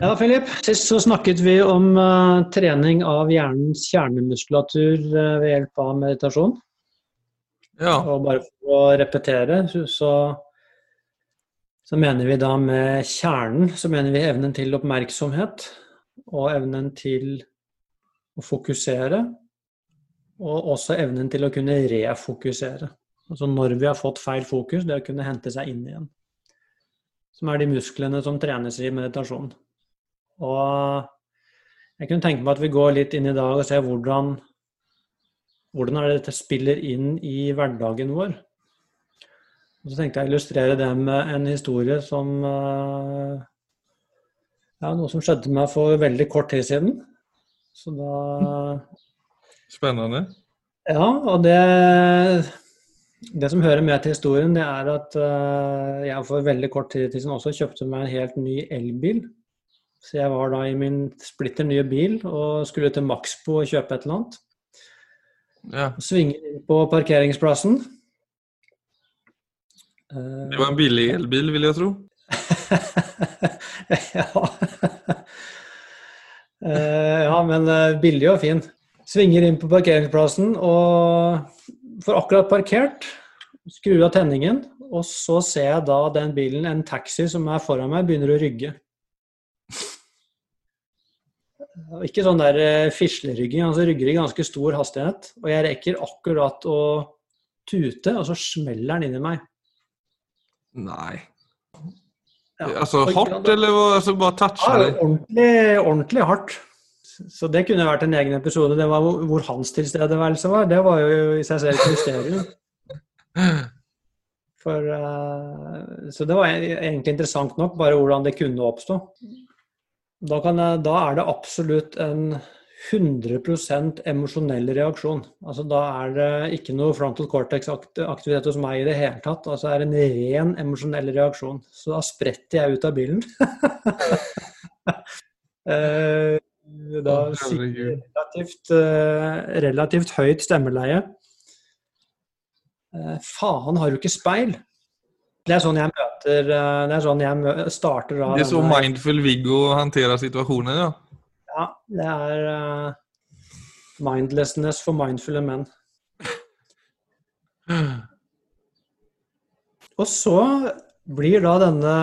Ja, Philip. Sist så snakket vi om uh, trening av hjernens kjernemuskulatur uh, ved hjelp av meditasjon. Ja. Og bare for å repetere, så, så mener vi da med kjernen så mener vi evnen til oppmerksomhet og evnen til å fokusere. Og også evnen til å kunne refokusere. Altså når vi har fått feil fokus, det å kunne hente seg inn igjen. Som er de musklene som trenes i meditasjon. Og jeg kunne tenke meg at vi går litt inn i dag og ser hvordan, hvordan det dette spiller inn i hverdagen vår. Og så tenkte jeg å illustrere det med en historie som eh, ja, Noe som skjedde meg for veldig kort tid siden. Så da Spennende. Ja, og det det som hører med til historien, det er at uh, jeg for veldig kort tid siden også kjøpte meg en helt ny elbil. Så jeg var da i min splitter nye bil og skulle til Maxbo og kjøpe et eller annet. Ja. Svinger inn på parkeringsplassen. Det var en billig elbil, vil jeg tro? ja. uh, ja, men billig og fin. Svinger inn på parkeringsplassen og får akkurat parkert. Skrur av tenningen, og så ser jeg da den bilen, en taxi som er foran meg, begynner å rygge. Ikke sånn der uh, fislerygging, altså rygger i ganske stor hastighet. Og jeg rekker akkurat å tute, og så smeller den inni meg. Nei. Ja, altså hardt, eller altså, bare toucha ja, ordentlig, ordentlig hardt. Så det kunne vært en egen episode. Det var hvor hans tilstedeværelse var. Det var jo i seg selv et mysterium. For, uh, så det var egentlig interessant nok, bare hvordan det kunne oppstå. Da, jeg, da, er det absolutt en 100% emosjonell reaksjon. Altså, da er det ikke noe frontal cortex-aktivitet hos meg i det hele tatt. Altså, det er en ren emosjonell reaksjon. Så da spretter jeg ut av bilen. da da relativt, uh, relativt høyt stemmeleie. Uh, faen, har du ikke speil? Det er sånn jeg møter Det er sånn jeg starter da. Det er så mindful Viggo håndterer situasjonen, ja? Ja, det er uh, mindlessness for mindfulle menn. Og så blir da denne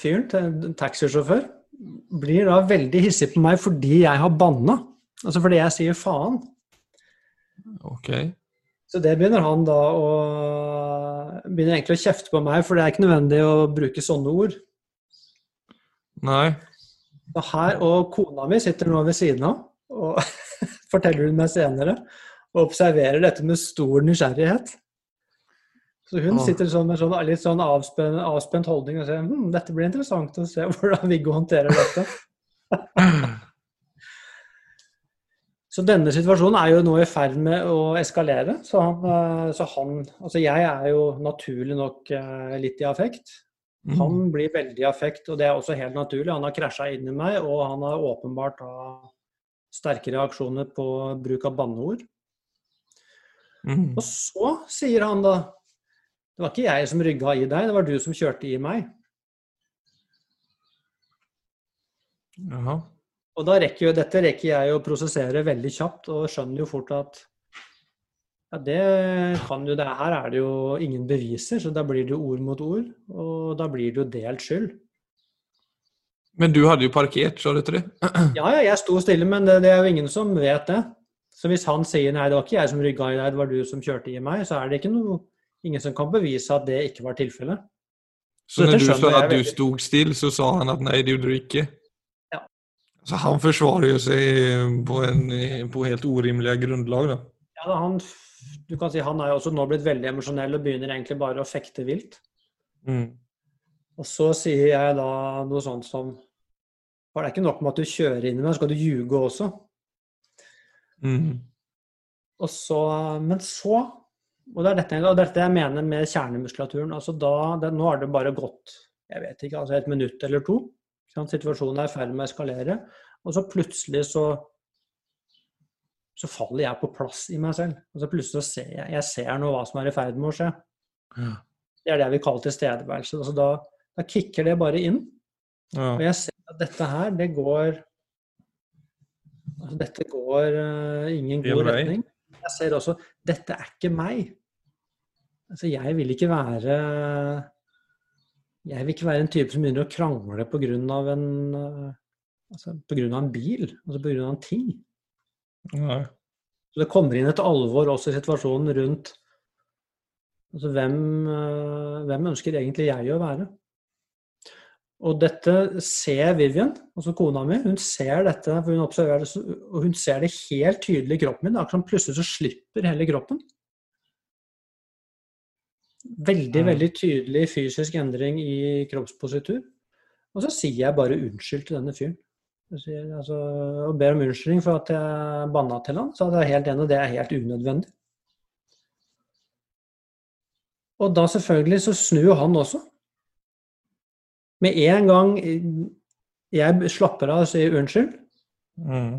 fyren, taxisjåfør, blir da veldig hissig på meg fordi jeg har banna. Altså fordi jeg sier faen. Ok. Så det begynner han da å Begynner egentlig å kjefte på meg, for det er ikke nødvendig å bruke sånne ord. Nei. Og her, og kona mi sitter nå ved siden av, og forteller hun meg senere, og observerer dette med stor nysgjerrighet. Så hun sitter sånn med sånn, litt sånn avspent, avspent holdning og sier hm, dette blir interessant å se hvordan Viggo håndterer dette. Så denne situasjonen er jo nå i ferd med å eskalere. Så han, eh, så han Altså jeg er jo naturlig nok eh, litt i affekt. Han Mm. blir veldig i affekt, og det er også helt naturlig. Han har krasja inn i meg, og han har åpenbart da sterke reaksjoner på bruk av banneord. Mm. Og så sier han da Det var ikke jeg som rygga i deg, det var du som kjørte i meg. Jaha. Og da rekker jo, dette rekker jeg å prosessere veldig kjapt, og skjønner jo fort at ja, det kan jo, det her er det jo ingen beviser, så da blir det jo ord mot ord. Og da blir det jo delt skyld. Men du hadde jo parkert, sa du ikke det? Ja, ja, jeg sto stille, men det, det er jo ingen som vet det. Så hvis han sier nei, det var ikke jeg som rygga i deg, det var du som kjørte i meg, så er det ikke noe, ingen som kan bevise at det ikke var tilfellet. Så så når du sa at du stod still, så sa han at nei, det gjorde du ikke? Så han forsvarer jo seg på, en, på helt urimelige grunnlag, da? Ja, da, han, du kan si Han er jo også nå blitt veldig emosjonell og begynner egentlig bare å fekte vilt. Mm. Og så sier jeg da noe sånt som For det er ikke nok med at du kjører inn i meg, skal du ljuge også. Mm. Og så, men så Og det er dette, og dette jeg mener med kjernemuskulaturen. altså da, det, Nå har det bare gått jeg vet ikke, altså et minutt eller to. Situasjonen er i ferd med å eskalere. Og så plutselig så så faller jeg på plass i meg selv. Og så plutselig så ser jeg, jeg ser nå hva som er i ferd med å skje. Ja. Det er det jeg vil kalle tilstedeværelse. Altså da, da kicker det bare inn. Ja. Og jeg ser at dette her, det går altså, Dette går uh, ingen god retning. Jeg ser også dette er ikke meg. Altså, jeg vil ikke være Jeg vil ikke være en type som begynner å krangle pga. en uh, altså, på grunn av en bil, altså pga. en ting. Nei. Så det kommer inn et alvor også i situasjonen rundt altså, hvem, uh, hvem ønsker egentlig jeg å være? Og dette ser Vivian, altså kona mi. Hun ser dette, for hun observerer det, og hun ser det helt tydelig i kroppen min. Akkurat som plutselig så slipper hele kroppen. Veldig, mm. veldig tydelig fysisk endring i kroppspositur. Og så sier jeg bare unnskyld til denne fyren. Sier, altså, og ber om unnskyldning for at jeg banna til han. Så er helt enig, det er helt unødvendig. Og da selvfølgelig så snur han også. Med en gang jeg slapper av og sier unnskyld, mm.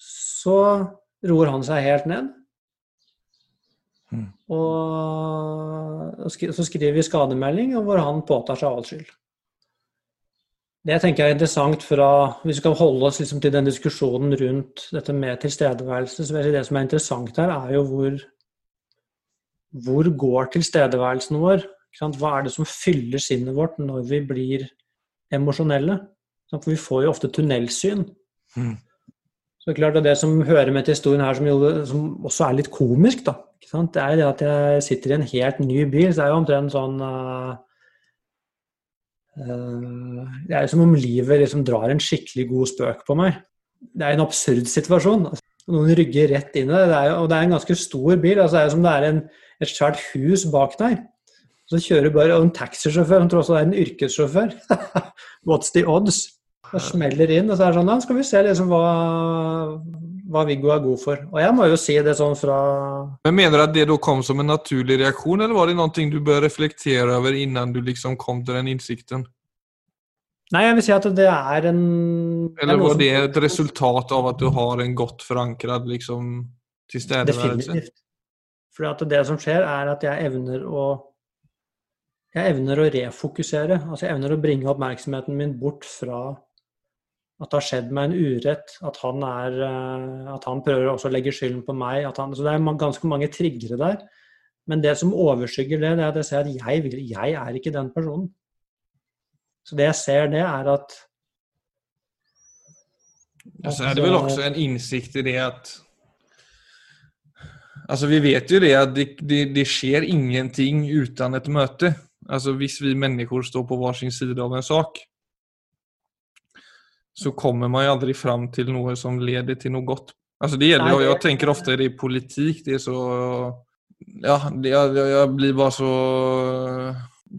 så roer han seg helt ned. Mm. Og så skriver vi skademelding, hvor han påtar seg all skyld. Det tenker jeg er interessant fra Hvis vi skal holde oss liksom til den diskusjonen rundt dette med tilstedeværelse, så vil jeg si det som er interessant her, er jo hvor Hvor går tilstedeværelsen vår? Hva er det som fyller sinnet vårt når vi blir emosjonelle? For vi får jo ofte tunnelsyn. Mm. Så det er klart at det som hører med til historien her, som, jo, som også er litt komisk, da, det er det at jeg sitter i en helt ny bil. Så det er jo omtrent sånn uh, uh, Det er jo som om livet liksom drar en skikkelig god spøk på meg. Det er en absurd situasjon. Noen rygger rett inn i det. det er, og det er en ganske stor bil. altså Det er som det er en, et svært hus bak der. Så kjører bare og en taxisjåfør, som tross alt er en yrkessjåfør. What's the odds? Og smeller inn, og så er det sånn Da skal vi se liksom hva, hva Viggo er god for. Og jeg må jo si det sånn fra Men Mener du at det da kom som en naturlig reaksjon, eller var det noe du bør reflektere over innan du liksom kom til den innsikten? Nei, jeg vil si at det er en Eller var det et resultat av at du har en godt forankret liksom, tilstedeværelse? Definitivt. For det som skjer, er at jeg evner å jeg evner å refokusere. Altså jeg evner å bringe oppmerksomheten min bort fra at det har skjedd meg en urett, at han, er, eh, at han prøver også å legge skylden på meg. Han, så det er ganske mange triggere der. Men det som overskygger det, det er at jeg ser at jeg, vil, jeg er ikke den personen. Så det jeg ser, det er at ja, så er det vel også en innsikt i det at Altså, vi vet jo det at det, det, det skjer ingenting uten et møte. Altså, hvis vi mennesker står på hver sin side av en sak så kommer man ju aldri fram til noe som leder til noe gott. Alltså det gäller, jeg tenker ofte det i politikk, det er så... Ja, det, jeg, jeg, blir bare så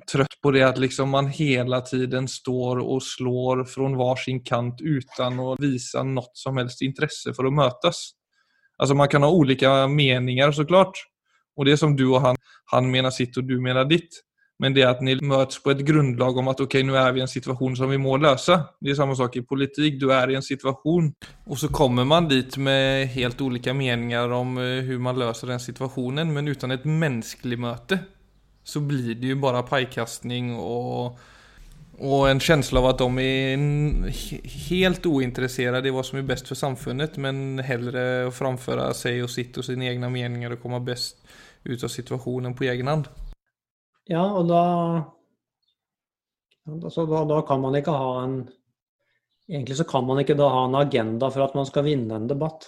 trøtt på det at liksom man hele tiden står og slår fra hver sin kant utan å vise noe som helst intresse for å møtes. Alltså man kan ha ulike meninger, så såklart. Og det er som du og han, han mener sitt og du mener ditt. Men det at ni møtes på et grunnlag om at ok, nå er vi i en situasjon som vi må løse. Det er samme sak i politikk. Du er i en situasjon, og så kommer man dit med helt ulike meninger om hvordan eh, man løser den situasjonen, men uten et menneskelig møte så blir det jo bare pajkastning og, og en følelse av at de er helt uinteressert i hva som er best for samfunnet, men heller framføre seg og sitt og sine egne meninger og komme best ut av situasjonen på egen hånd. Ja, og da, altså da, da kan man ikke ha en Egentlig så kan man ikke da ha en agenda for at man skal vinne en debatt.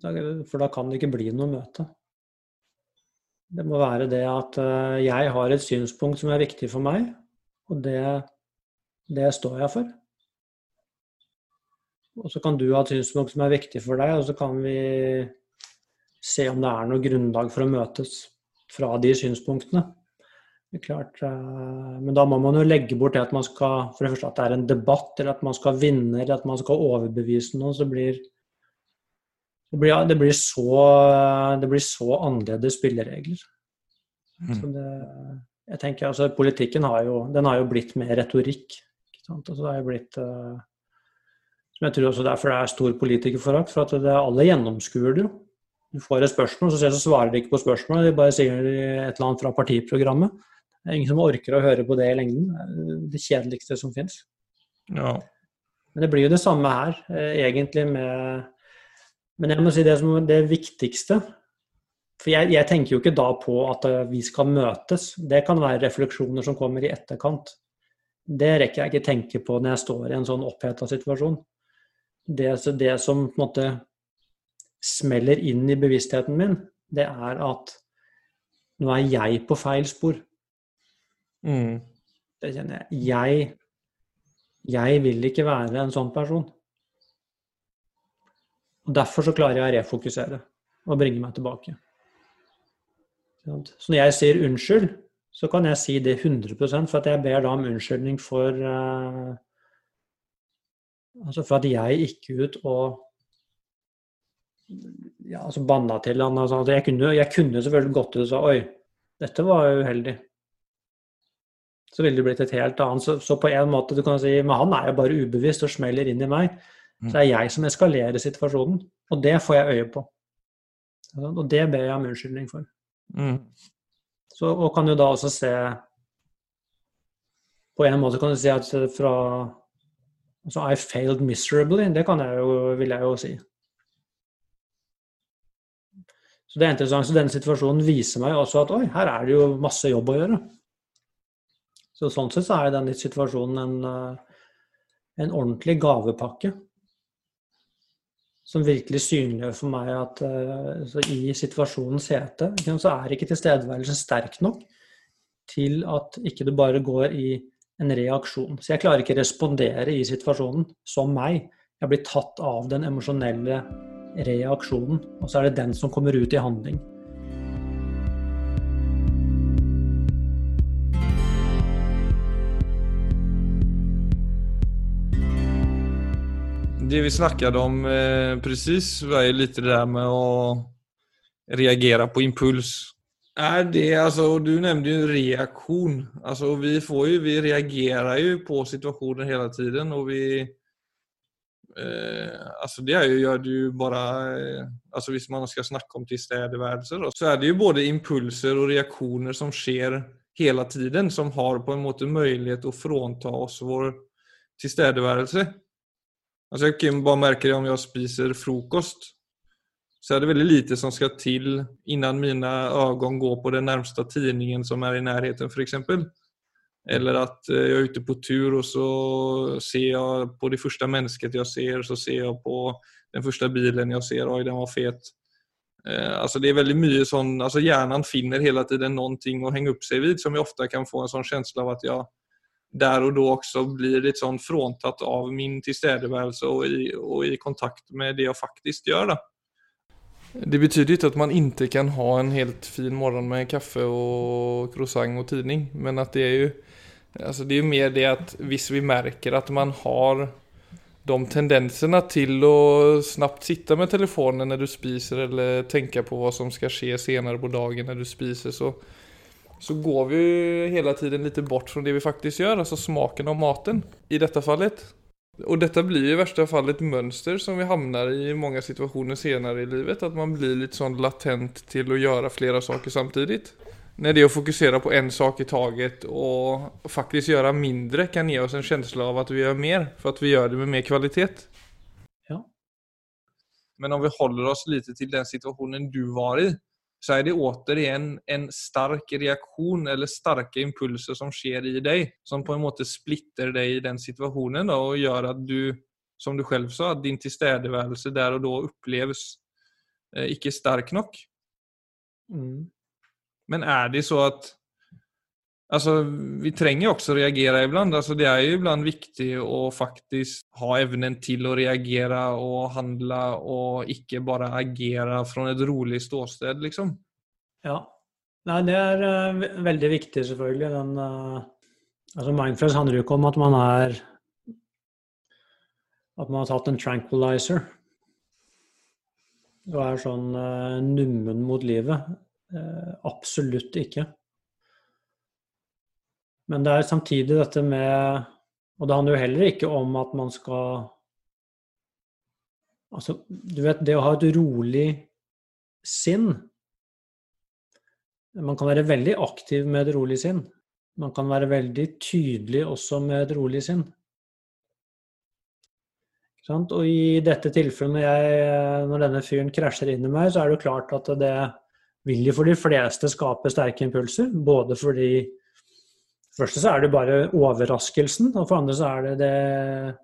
For da kan det ikke bli noe møte. Det må være det at eh, jeg har et synspunkt som er viktig for meg, og det, det står jeg for. Og så kan du ha et synspunkt som er viktig for deg, og så kan vi se om det er noe grunnlag for å møtes fra de synspunktene. Det er klart, eh, Men da må man jo legge bort det at man skal for det første at det er en debatt, eller at man skal vinne, eller at man skal overbevise noen. så blir det blir, det blir, så, det blir så annerledes spilleregler. Mm. Så det, jeg tenker altså Politikken har jo, den har jo blitt mer retorikk. ikke sant? Altså, det har jo blitt uh, som Jeg tror også derfor det er stor politikerforakt. For at det, alle gjennomskuer det jo. Du får et spørsmål, så, så svarer de ikke på spørsmålet. De bare sier et eller annet fra partiprogrammet. Det er ingen som orker å høre på det i lengden. Det er kjedeligste som fins. Ja. Men det blir jo det samme her, eh, egentlig med Men jeg må si det som det viktigste For jeg, jeg tenker jo ikke da på at eh, vi skal møtes. Det kan være refleksjoner som kommer i etterkant. Det rekker jeg ikke tenke på når jeg står i en sånn oppheta situasjon. Det, det som på en måte smeller inn i bevisstheten min, det er at nå er jeg på feil spor. Mm. Det kjenner jeg. Jeg, jeg vil ikke være en sånn person. Og Derfor så klarer jeg å refokusere og bringe meg tilbake. Så når jeg sier unnskyld, så kan jeg si det 100 for at jeg ber da om unnskyldning for uh, Altså for at jeg gikk ut og ja, altså banna til han. Altså, jeg, kunne, jeg kunne selvfølgelig gått ut og sa oi, dette var uheldig. Så ville det blitt et helt annet. Så, så, på en måte du kan si, Men han er jo bare ubevisst og smeller inn i meg. Så det er jeg som eskalerer situasjonen. Og det får jeg øye på. Og det ber jeg om unnskyldning for. Mm. Så, og kan jo da også se På en måte kan du si at fra altså I failed miserably. Det kan jeg jo, vil jeg jo si. Så det er interessant. Så denne situasjonen viser meg også at oi, her er det jo masse jobb å gjøre. Så sånn sett så er denne situasjonen en, eh, en ordentlig gavepakke. Som virkelig synliggjør for meg at uh, i situasjonens hete så er ikke tilstedeværelsen sterk nok til at ikke det bare går i en reaksjon. Så jeg klarer ikke å respondere i situasjonen som meg. Jeg blir tatt av den emosjonelle reaksjonen, og så er det den som kommer ut i handling. Det vi snakket om eh, precis var ju lite det där med å reagere på impuls. Är det, alltså, du nevnte jo reaktion. Alltså, vi, får ju, vi reagerer jo på situationer hele tiden og vi Eh, altså det jo, gjør det jo bare eh, altså Hvis man skal snakke om tilstedeværelse, så er det jo både impulser og reaksjoner som skjer hele tiden, som har på en måte mulighet å frånta oss vår tilstedeværelse. Altså jeg kan bare merke det om jeg spiser frokost. Så er det veldig lite som skal til innan mine øyne går på den nærmeste tidningen som er i nærheten, f.eks. Eller at eh, jeg er ute på tur og så ser jeg på det første mennesket jeg ser, så ser jeg på den første bilen jeg ser, oi, den var fet. Eh, altså det er veldig mye sånn, altså Hjernen finner hele tiden noe å henge opp seg vid, som jeg ofte kan få en sånn følelse av at jeg der og da også blir litt sånn fråntatt av min tilstedeværelse og i, og i kontakt med det jeg faktisk gjør. da. Det betyder ikke at man ikke kan ha en helt fin morgen med kaffe og croissant og tidning, men at det er jo Alltså det är mer det att hvis vi märker att man har de tendenserna til å snabbt sitte med telefonen når du spiser eller tenke på hva som skal skje senere på dagen når du spiser så, så går vi hele tiden litt bort fra det vi faktisk gjør, altså smaken av maten i dette fallet. Och detta blir i verste fall et mønster som vi hamnar i i mange situationer senere i livet, at man blir litt sånn latent til å gjøre flere saker samtidig. När det å fokusere på en sak i taget og faktisk gjøre mindre kan ge oss en känsla av at vi gjør mer, for at vi gjør det med mer kvalitet. Ja. Men om vi holder oss litt til den situasjonen du var i, så er det återigen en stark reaktion eller starka impulser som sker i deg, som på en måte splitter deg i den situasjonen då, og gjør at du, som du selv sa, at din tilstedeværelse der og da oppleves eh, ikke sterk nok. Mm. Men er det så at Altså, vi trenger jo også å reagere iblant. Altså, det er jo iblant viktig å faktisk ha evnen til å reagere og handle, og ikke bare agere fra et rolig ståsted, liksom. Ja. Nei, det er uh, veldig viktig, selvfølgelig. Den, uh, altså Mindfulness handler jo ikke om at man er At man har tatt en tranquilizer og er sånn uh, nummen mot livet. Eh, absolutt ikke. Men det er samtidig dette med Og det handler jo heller ikke om at man skal Altså, du vet, det å ha et rolig sinn Man kan være veldig aktiv med et rolig sinn. Man kan være veldig tydelig også med et rolig sinn. Og i dette tilfellet, når, jeg, når denne fyren krasjer inn i meg, så er det jo klart at det vil jo for de fleste skape sterke impulser. Både fordi første så er det bare overraskelsen, og for andre så er det det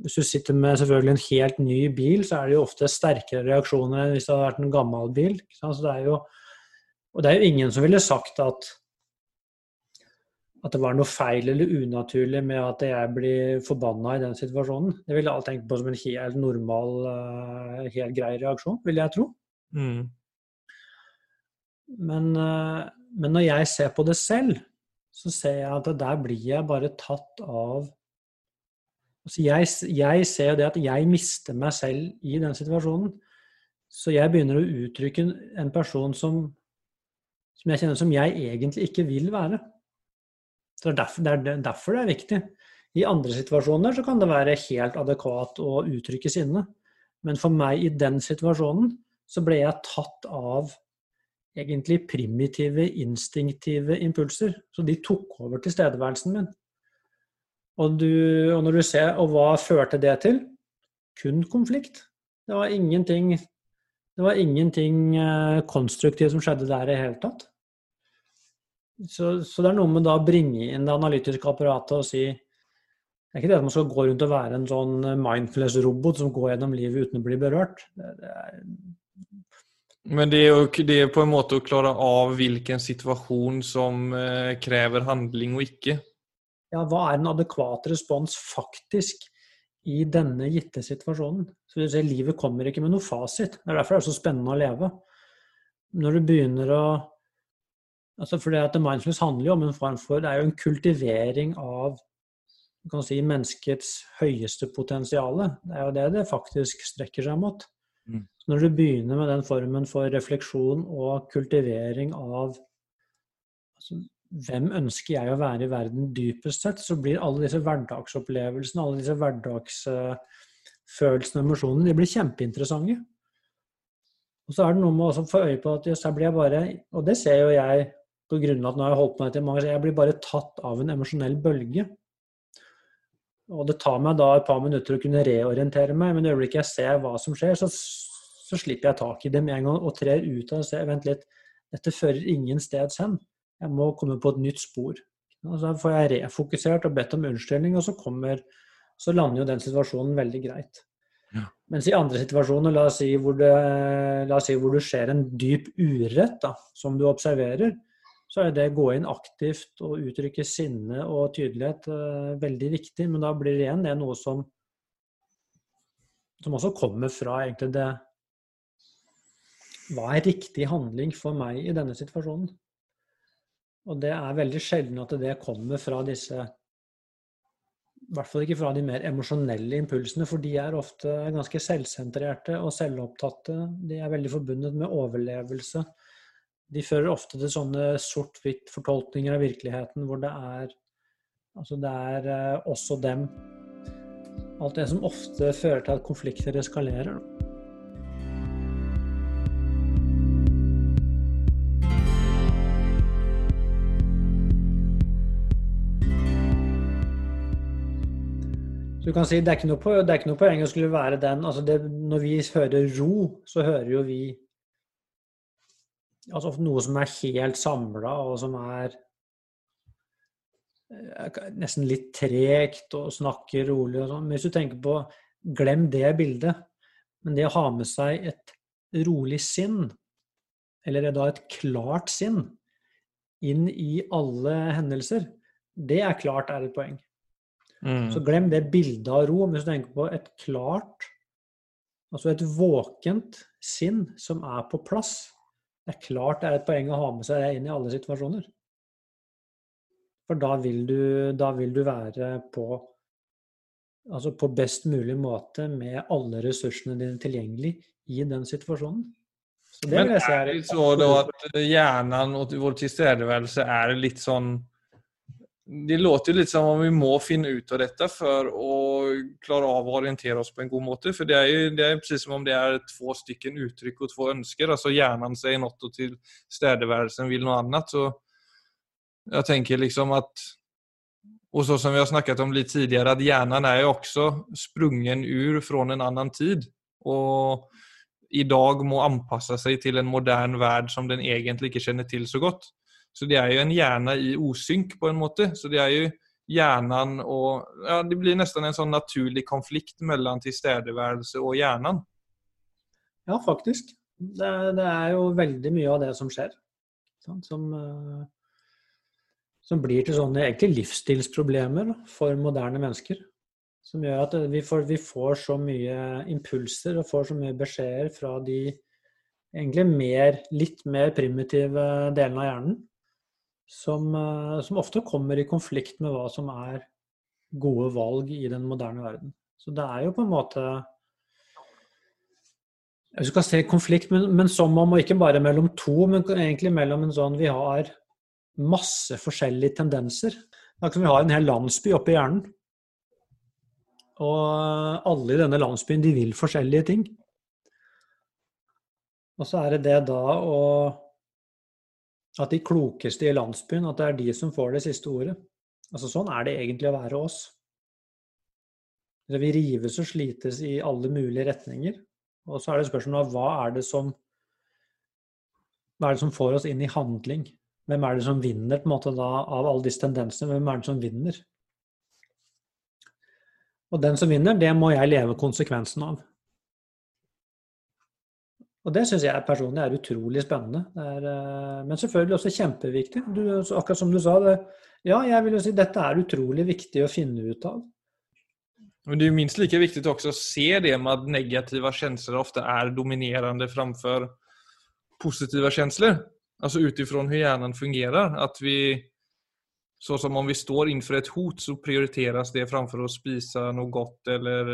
Hvis du sitter med selvfølgelig en helt ny bil, så er det jo ofte sterkere reaksjoner enn hvis det hadde vært en gammel bil. Så det er jo, og det er jo ingen som ville sagt at at det var noe feil eller unaturlig med at jeg blir forbanna i den situasjonen. Det ville alle tenkt på som en helt normal, eh, helt grei reaksjon, vil jeg tro. Mm. Men, eh, men, når jeg ser på det selv, så ser jeg at der blir jeg bare tatt av altså jeg, jeg ser jo det at jeg mister meg selv i den situasjonen. Så jeg begynner å uttrykke en person som, som jeg kjenner som jeg egentlig ikke vil være. Så det er, derfor, det er derfor det er viktig. I andre situasjoner så kan det være helt adekvat å uttrykke sinne. Men for meg i den situasjonen så ble jeg tatt av egentlig primitive, instinktive impulser. Så de tok over tilstedeværelsen min. Og, du, og når du ser Og hva førte det til? Kun konflikt. Det var ingenting, det var ingenting eh, konstruktivt som skjedde der i hele tatt. Så, så, det er noe med da å bringe inn det analytiske apparatet og si Det er ikke det at man skal gå rundt og være en sånn mindfulness-robot som går gjennom livet uten å bli berørt. Det, det er... Men det er jo det er på en måte å klare av hvilken situasjon som eh, krever handling og ikke. Ja, hva er en adekvat respons faktisk i denne gitte situasjonen? Så ser, Livet kommer ikke med noe fasit. Det er derfor det er så spennende å leve. Når du begynner å Altså for det at Mindfulness handler jo om en form for Det er jo en kultivering av kan si, menneskets høyeste potensial. Det er jo det det faktisk strekker seg mot. Mm. Når du begynner med den formen for refleksjon og kultivering av altså, hvem ønsker jeg å være i verden dypest sett, så blir alle disse hverdagsopplevelsene, alle disse hverdagsfølelsene og emosjonene, de blir kjempeinteressante. Og så er det noe med å få øye på at jeg blir bare Og det ser jo jeg på grunn av at nå har jeg holdt på med dette i mange år, jeg blir bare tatt av en emosjonell bølge. Og det tar meg da et par minutter å kunne reorientere meg, men i øyeblikket jeg ser hva som skjer, så, så, slipper jeg tak i det med en gang og trer ut av det og ser vent litt, dette fører ingen steds hen. Jeg må komme på et nytt spor. Og så får jeg refokusert og bedt om unnskyldning, og så, kommer, så lander jo den situasjonen veldig greit. Ja. Mens i andre situasjoner, la oss, si hvor det, la oss si hvor det skjer en dyp urett da, som du observerer, så er det å gå inn aktivt og uttrykke sinne og tydelighet eh, veldig viktig. Men da blir det igjen det noe som, som også kommer fra egentlig det Hva er riktig handling for meg i denne situasjonen? Og det er veldig sjelden at det kommer fra disse I hvert fall ikke fra de mer emosjonelle impulsene, for de er ofte ganske selvsentrerte og selvopptatte. De er veldig forbundet med overlevelse de fører ofte til sånne sort-hvitt-fortolkninger av virkeligheten hvor det er Altså det er eh, også dem. Alt det som ofte fører til at konflikter eskalerer. Så du kan si Det er ikke noe, poeng å skulle være den altså det, Når vi hører ro, så hører jo vi altså noe som er helt samla, og som er eh, nesten litt tregt og snakker rolig og sånn. Men hvis du tenker på Glem det bildet. Men det å ha med seg et rolig sinn, eller da et klart sinn, inn i alle hendelser, det er klart er et poeng. Mm. Så glem det bildet av ro. Hvis du tenker på et klart, altså et våkent sinn som er på plass, det er klart det er et poeng å ha med seg det inn i alle situasjoner. For da vil du, da vil du være på, altså på best mulig måte med alle ressursene dine tilgjengelig i den situasjonen. Men er det så da at hjernen og vår tilstedeværelse er litt sånn det låter litt som om vi må finne ut av dette for å klare av å orientere oss på en god måte. For det er jo det precis som om det er to stykken uttrykk og to ønsker. Altså hjernen sier noe, og tilstedeværelsen vil noe annet. Så jeg tenker liksom at Og så som vi har snakket om litt tidligere, at hjernen er jo også sprungen ur fra en annen tid. Og i dag må anpasse seg til en moderne verden som den egentlig ikke kjenner til så godt. Så det er jo en hjerne i osynk på en måte. Så det er jo hjernen og ja, Det blir nesten en sånn naturlig konflikt mellom tilstedeværelse og hjernen. Ja, faktisk. Det, det, er jo veldig mye av det som skjer. Som, uh som blir til sånne egentlig livsstilsproblemer for moderne mennesker. Som gjør at vi får, vi får, så mye impulser og får så mye beskjeder fra de egentlig mer, litt mer primitive delene av hjernen. Som, eh, som, ofte kommer i konflikt med hva som er gode valg i den moderne verden. Så det er jo på en måte Jeg skal si konflikt, men, men som om, og ikke bare mellom to, men egentlig mellom en sånn Vi har masse forskjellige tendenser. Det er som vi har en hel landsby oppi hjernen. Og alle i denne landsbyen, de vil forskjellige ting. Og så er det det da å At de klokeste i landsbyen, at det er de som får det siste ordet. Altså Sånn er det egentlig å være oss. Vi rives og slites i alle mulige retninger. Og så er det spørsmålet hva er det som hva er det som får oss inn i handling? Hvem er det som vinner på en måte da, av alle disse tendensene? Hvem er det som vinner? Og den som vinner, det må jeg leve konsekvensen av. Og det syns jeg personlig er utrolig spennende. Er, eh, men selvfølgelig også kjempeviktig. Du, akkurat som du sa, det, ja, jeg vil jo si dette er utrolig viktig å finne ut av. Men det er minst like viktig å se det med at negative følelser ofte er dominerende framfor positive følelser. Alltså utifrån hvordan hjernen fungerer. At vi, så som om vi står inför et hot så prioriteras det framfor å spise noe godt eller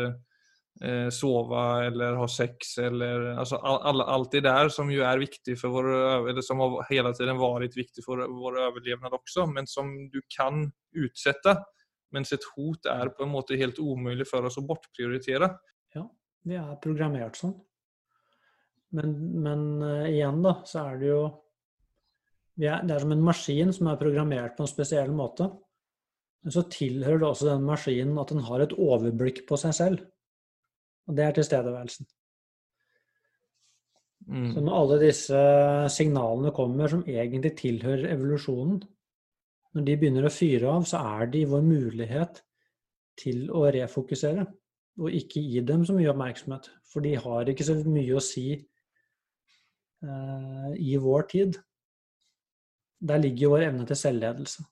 eh, sova eller ha sex eller alltså all, allt det där som ju är viktigt för vår, eller som har hela tiden varit viktigt för vår överlevnad också, men som du kan utsette. Mens et hot er på en måte helt umulig for oss å bortprioritere. Ja, vi er programmert sånn. Men, men uh, igjen, da, så er det jo er, det er som en maskin som er programmert på en spesiell måte. Men så tilhører det også den maskinen at den har et overblikk på seg selv. Og det er tilstedeværelsen. Mm. Så når alle disse signalene kommer som egentlig tilhører evolusjonen, når de begynner å fyre av, så er de vår mulighet til å refokusere. Og ikke gi dem så mye oppmerksomhet. For de har ikke så mye å si eh, i vår tid. Der ligger jo vår evne til selvledelse.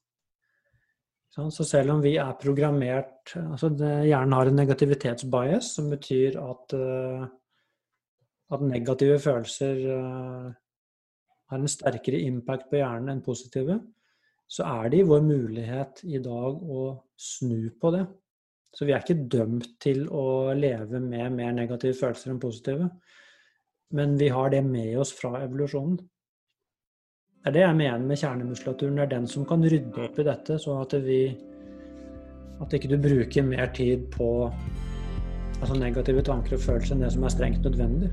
Så selv om vi er programmert altså Hjernen har en negativitetsbias, som betyr at, eh, at negative følelser eh, har en sterkere impact på hjernen enn positive, så er det i vår mulighet i dag å snu på det. Så vi er ikke dømt til å leve med mer negative følelser enn positive. Men vi har det med oss fra evolusjonen. Det er det jeg mener med kjernemuskulaturen. Det er den som kan rydde opp i dette, sånn at vi At ikke du bruker mer tid på altså negative tanker og følelser enn det som er strengt nødvendig.